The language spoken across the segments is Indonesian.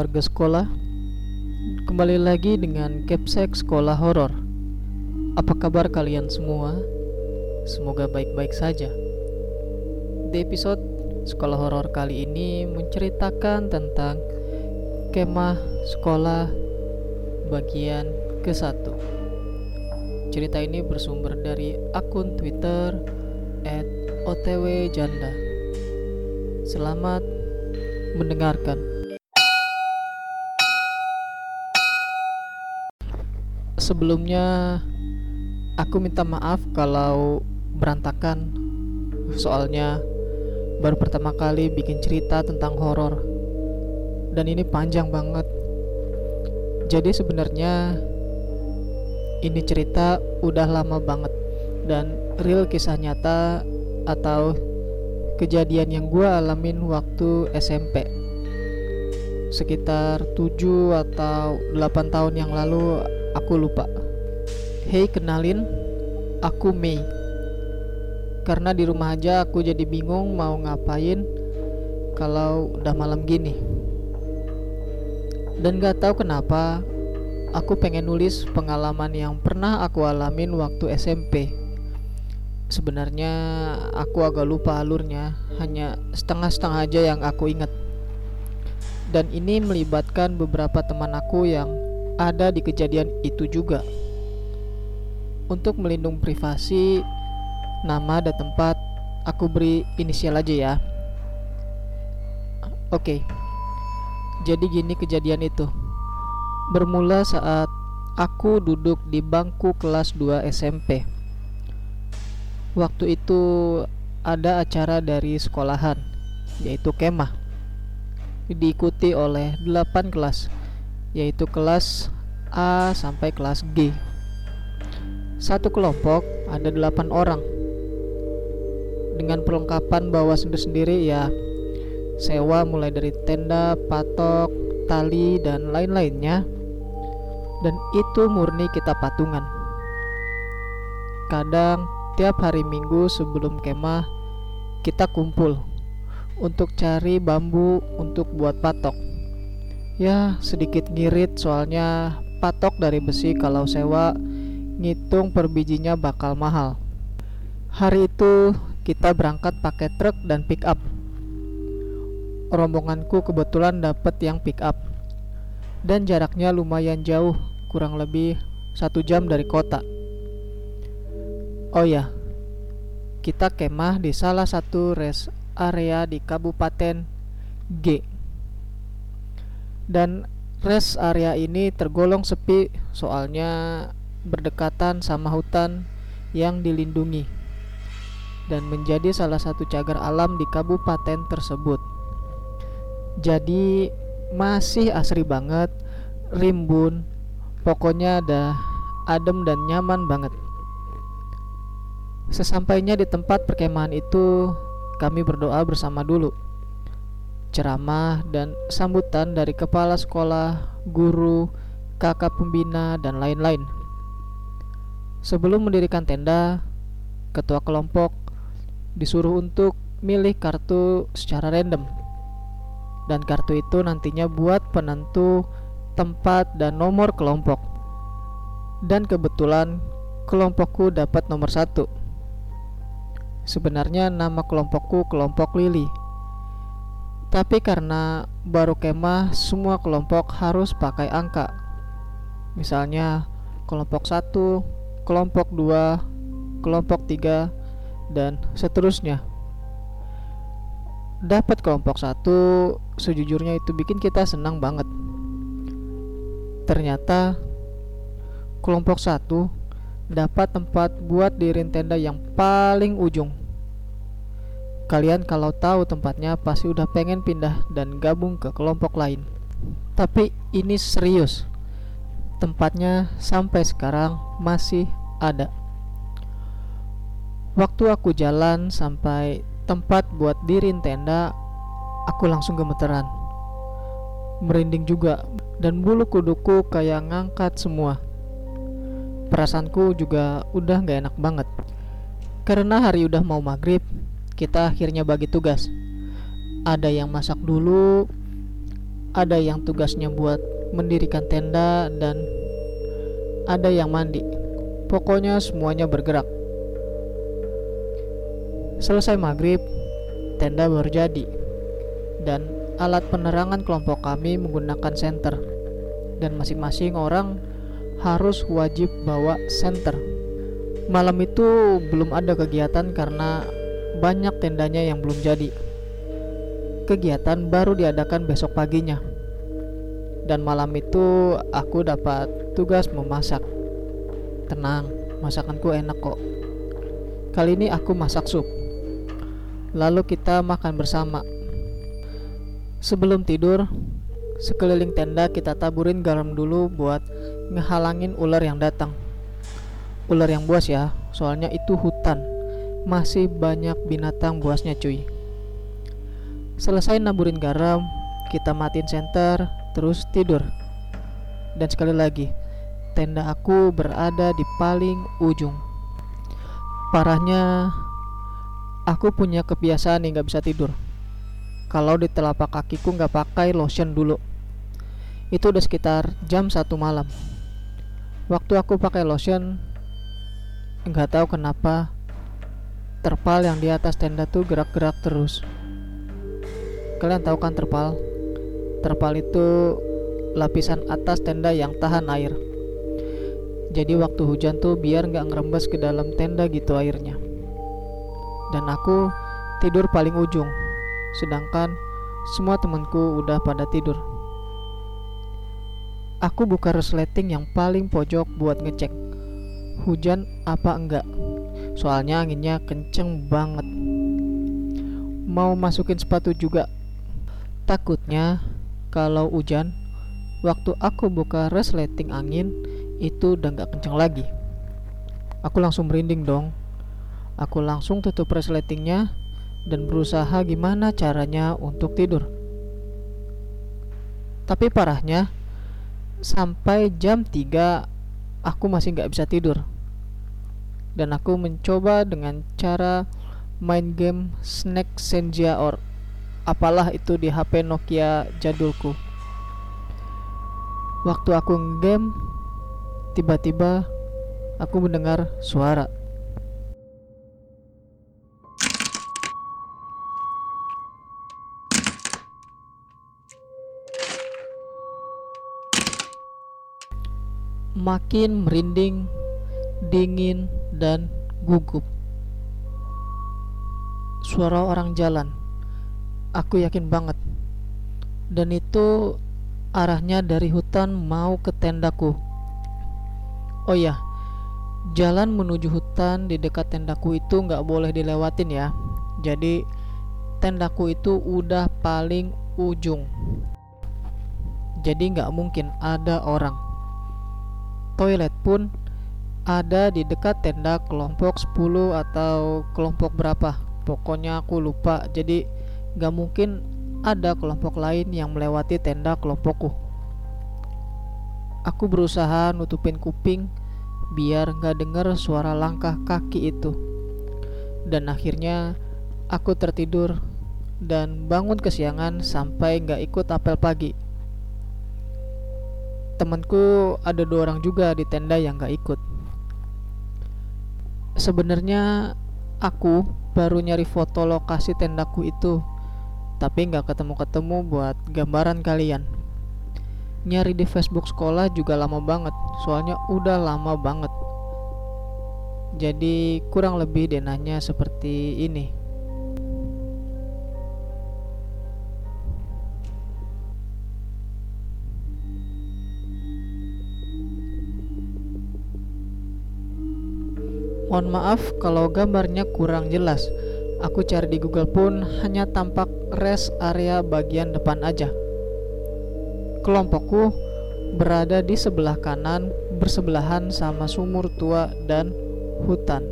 warga sekolah Kembali lagi dengan Capsek Sekolah Horor Apa kabar kalian semua? Semoga baik-baik saja Di episode Sekolah Horor kali ini menceritakan tentang Kemah Sekolah bagian ke-1 Cerita ini bersumber dari akun Twitter @otwjanda. Selamat mendengarkan. Sebelumnya, aku minta maaf kalau berantakan, soalnya baru pertama kali bikin cerita tentang horor, dan ini panjang banget. Jadi, sebenarnya ini cerita udah lama banget, dan real kisah nyata atau kejadian yang gue alamin waktu SMP sekitar 7 atau 8 tahun yang lalu aku lupa. Hey kenalin. Aku Mei. Karena di rumah aja aku jadi bingung mau ngapain kalau udah malam gini. Dan gak tahu kenapa aku pengen nulis pengalaman yang pernah aku alamin waktu SMP Sebenarnya aku agak lupa alurnya, hanya setengah-setengah aja yang aku ingat. Dan ini melibatkan beberapa teman aku yang ada di kejadian itu juga. Untuk melindungi privasi, nama dan tempat, aku beri inisial aja ya. Oke. Jadi gini kejadian itu. Bermula saat aku duduk di bangku kelas 2 SMP Waktu itu ada acara dari sekolahan yaitu kemah diikuti oleh 8 kelas yaitu kelas A sampai kelas G. Satu kelompok ada 8 orang dengan perlengkapan bawa sendiri-sendiri ya sewa mulai dari tenda, patok, tali dan lain-lainnya dan itu murni kita patungan. Kadang Setiap hari Minggu sebelum kemah, kita kumpul untuk cari bambu untuk buat patok. Ya, sedikit ngirit soalnya patok dari besi kalau sewa ngitung per bijinya bakal mahal. Hari itu kita berangkat pakai truk dan pick up. Rombonganku kebetulan dapat yang pick up dan jaraknya lumayan jauh, kurang lebih satu jam dari kota. Oh ya, kita kemah di salah satu rest area di Kabupaten G. Dan rest area ini tergolong sepi soalnya berdekatan sama hutan yang dilindungi dan menjadi salah satu cagar alam di kabupaten tersebut. Jadi masih asri banget, rimbun, pokoknya ada adem dan nyaman banget. Sesampainya di tempat perkemahan itu, kami berdoa bersama dulu. Ceramah dan sambutan dari kepala sekolah, guru, kakak pembina, dan lain-lain. Sebelum mendirikan tenda, ketua kelompok disuruh untuk milih kartu secara random. Dan kartu itu nantinya buat penentu tempat dan nomor kelompok. Dan kebetulan kelompokku dapat nomor satu Sebenarnya nama kelompokku kelompok Lili. Tapi karena baru kemah semua kelompok harus pakai angka. Misalnya kelompok 1, kelompok 2, kelompok 3 dan seterusnya. Dapat kelompok 1 sejujurnya itu bikin kita senang banget. Ternyata kelompok 1 dapat tempat buat dirin tenda yang paling ujung Kalian kalau tahu tempatnya pasti udah pengen pindah dan gabung ke kelompok lain. Tapi ini serius. Tempatnya sampai sekarang masih ada. Waktu aku jalan sampai tempat buat dirin tenda, aku langsung gemeteran. Merinding juga dan bulu kuduku kayak ngangkat semua. Perasaanku juga udah gak enak banget. Karena hari udah mau maghrib, kita akhirnya bagi tugas. Ada yang masak dulu, ada yang tugasnya buat mendirikan tenda dan ada yang mandi. Pokoknya semuanya bergerak. Selesai maghrib, tenda baru jadi dan alat penerangan kelompok kami menggunakan senter dan masing-masing orang harus wajib bawa senter. Malam itu belum ada kegiatan karena banyak tendanya yang belum jadi. Kegiatan baru diadakan besok paginya. Dan malam itu aku dapat tugas memasak. Tenang, masakanku enak kok. Kali ini aku masak sup. Lalu kita makan bersama. Sebelum tidur, sekeliling tenda kita taburin garam dulu buat ngehalangin ular yang datang. Ular yang buas ya, soalnya itu hutan. Masih banyak binatang buasnya cuy. Selesai naburin garam, kita matiin senter, terus tidur. Dan sekali lagi, tenda aku berada di paling ujung. Parahnya, Aku punya kebiasaan nih nggak bisa tidur. Kalau di telapak kakiku nggak pakai lotion dulu. Itu udah sekitar jam satu malam. Waktu aku pakai lotion, nggak tahu kenapa terpal yang di atas tenda tuh gerak-gerak terus. Kalian tahu kan terpal? Terpal itu lapisan atas tenda yang tahan air. Jadi waktu hujan tuh biar nggak ngerembes ke dalam tenda gitu airnya dan aku tidur paling ujung, sedangkan semua temanku udah pada tidur. Aku buka resleting yang paling pojok buat ngecek hujan apa enggak. Soalnya anginnya kenceng banget. Mau masukin sepatu juga. Takutnya kalau hujan, waktu aku buka resleting angin itu udah nggak kenceng lagi. Aku langsung merinding dong Aku langsung tutup resletingnya dan berusaha gimana caranya untuk tidur. Tapi parahnya, sampai jam 3 aku masih nggak bisa tidur. Dan aku mencoba dengan cara main game Snack Senja or apalah itu di HP Nokia jadulku. Waktu aku game, tiba-tiba aku mendengar suara. makin merinding, dingin, dan gugup. Suara orang jalan, aku yakin banget, dan itu arahnya dari hutan mau ke tendaku. Oh ya, jalan menuju hutan di dekat tendaku itu nggak boleh dilewatin ya. Jadi tendaku itu udah paling ujung. Jadi nggak mungkin ada orang toilet pun ada di dekat tenda kelompok 10 atau kelompok berapa. Pokoknya aku lupa. Jadi gak mungkin ada kelompok lain yang melewati tenda kelompokku. Aku berusaha nutupin kuping biar gak dengar suara langkah kaki itu. Dan akhirnya aku tertidur dan bangun kesiangan sampai gak ikut apel pagi. Temanku ada dua orang juga di tenda yang gak ikut sebenarnya aku baru nyari foto lokasi tendaku itu tapi nggak ketemu-ketemu buat gambaran kalian. Nyari di Facebook sekolah juga lama banget soalnya udah lama banget. Jadi kurang lebih denahnya seperti ini Mohon maaf kalau gambarnya kurang jelas. Aku cari di Google pun hanya tampak rest area bagian depan aja. Kelompokku berada di sebelah kanan bersebelahan sama sumur tua dan hutan.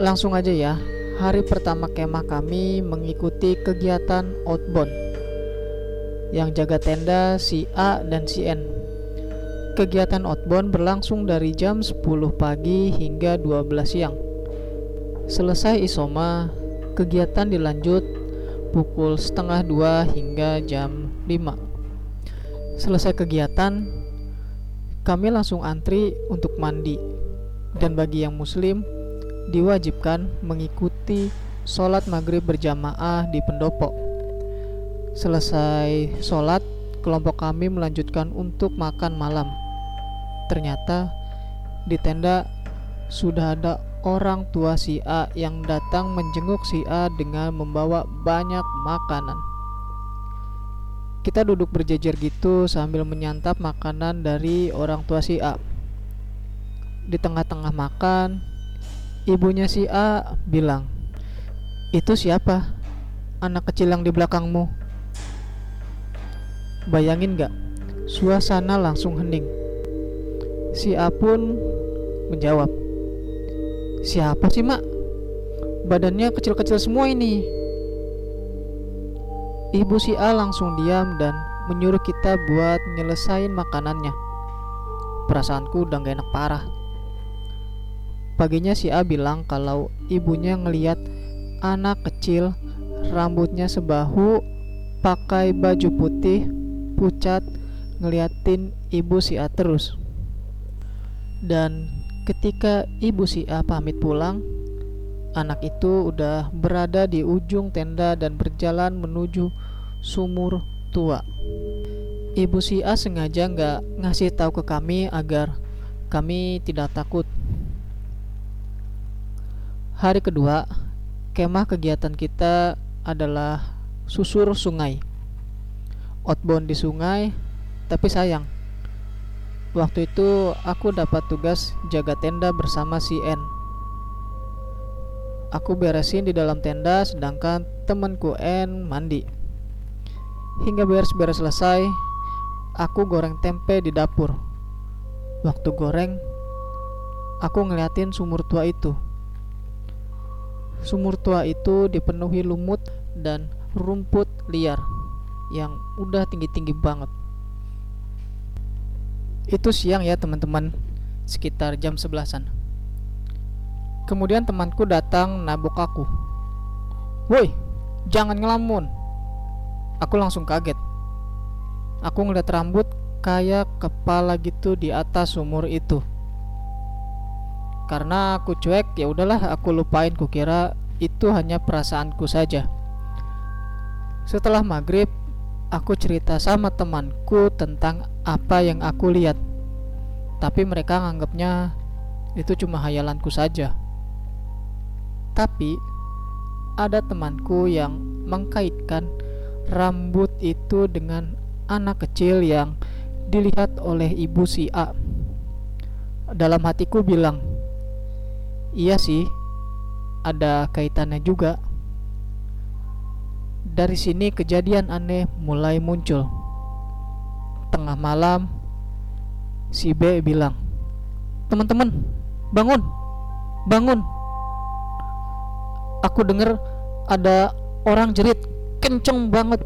Langsung aja ya, hari pertama kemah kami mengikuti kegiatan outbound. Yang jaga tenda si A dan si N Kegiatan outbound berlangsung dari jam 10 pagi hingga 12 siang. Selesai isoma, kegiatan dilanjut pukul setengah dua hingga jam 5 selesai kegiatan kami langsung antri untuk mandi. Dan bagi yang muslim diwajibkan mengikuti sholat maghrib berjamaah di pendopo. Selesai sholat kelompok kami melanjutkan untuk makan malam ternyata di tenda sudah ada orang tua si A yang datang menjenguk si A dengan membawa banyak makanan. Kita duduk berjejer gitu sambil menyantap makanan dari orang tua si A. Di tengah-tengah makan, ibunya si A bilang, "Itu siapa? Anak kecil yang di belakangmu?" Bayangin gak? Suasana langsung hening. Si A pun menjawab, Siapa sih mak? Badannya kecil-kecil semua ini. Ibu si A langsung diam dan menyuruh kita buat nyelesain makanannya. Perasaanku udah gak enak parah. Paginya si A bilang kalau ibunya ngeliat anak kecil Rambutnya sebahu Pakai baju putih Pucat Ngeliatin ibu si A terus Dan Ketika ibu si A pamit pulang, anak itu udah berada di ujung tenda dan berjalan menuju sumur tua. Ibu si A sengaja nggak ngasih tahu ke kami agar kami tidak takut. Hari kedua, kemah kegiatan kita adalah susur sungai. Outbound di sungai, tapi sayang Waktu itu aku dapat tugas jaga tenda bersama si N. Aku beresin di dalam tenda sedangkan temanku N mandi. Hingga beres-beres selesai, aku goreng tempe di dapur. Waktu goreng, aku ngeliatin sumur tua itu. Sumur tua itu dipenuhi lumut dan rumput liar yang udah tinggi-tinggi banget itu siang ya teman-teman. Sekitar jam sebelasan. Kemudian temanku datang nabok aku. Woi jangan ngelamun. Aku langsung kaget. Aku ngeliat rambut kayak kepala gitu di atas sumur itu. Karena aku cuek ya udahlah aku lupain. Kukira itu hanya perasaanku saja. Setelah maghrib aku cerita sama temanku tentang apa yang aku lihat. Tapi mereka nganggapnya itu cuma hayalanku saja. Tapi ada temanku yang mengkaitkan rambut itu dengan anak kecil yang dilihat oleh ibu si A. Dalam hatiku bilang, "Iya sih, ada kaitannya juga." Dari sini kejadian aneh mulai muncul. Tengah malam si B bilang teman-teman bangun bangun. Aku dengar ada orang jerit kenceng banget.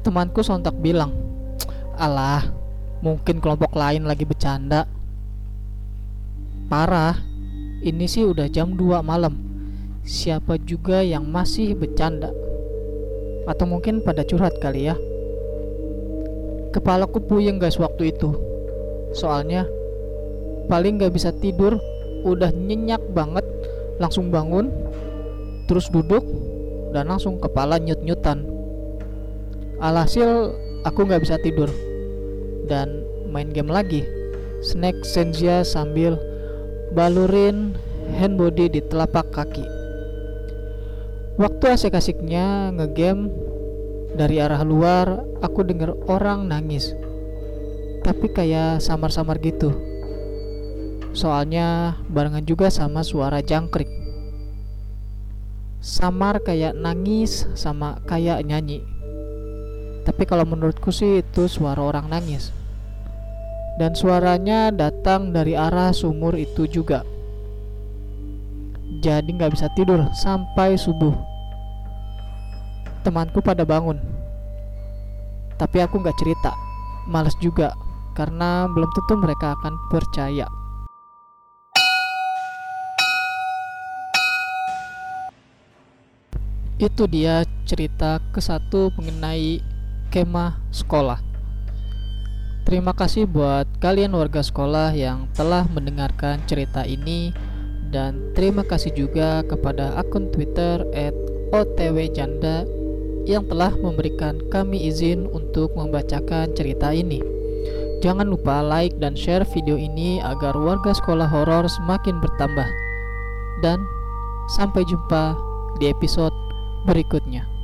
Temanku sontak bilang alah mungkin kelompok lain lagi bercanda. Parah ini sih udah jam 2 malam. Siapa juga yang masih bercanda atau mungkin pada curhat kali ya. Kepalaku puyeng guys waktu itu. Soalnya Paling gak bisa tidur Udah nyenyak banget Langsung bangun Terus duduk Dan langsung kepala nyut-nyutan. Alhasil Aku gak bisa tidur. Dan main game lagi. Snack Senja sambil Balurin hand body di telapak kaki Waktu asik-asiknya ngegame dari arah luar, aku dengar orang nangis. Tapi kayak samar-samar gitu. Soalnya barengan juga sama suara jangkrik. Samar kayak nangis sama kayak nyanyi. Tapi kalau menurutku sih itu suara orang nangis. Dan suaranya datang dari arah sumur itu juga. Jadi nggak bisa tidur sampai subuh temanku pada bangun tapi aku nggak cerita males juga karena belum tentu mereka akan percaya Itu dia cerita ke satu mengenai kemah sekolah. Terima kasih buat kalian warga sekolah yang telah mendengarkan cerita ini dan terima kasih juga kepada akun Twitter @otwjanda yang telah memberikan kami izin untuk membacakan cerita ini. Jangan lupa like dan share video ini agar warga sekolah horor semakin bertambah. Dan sampai jumpa di episode berikutnya.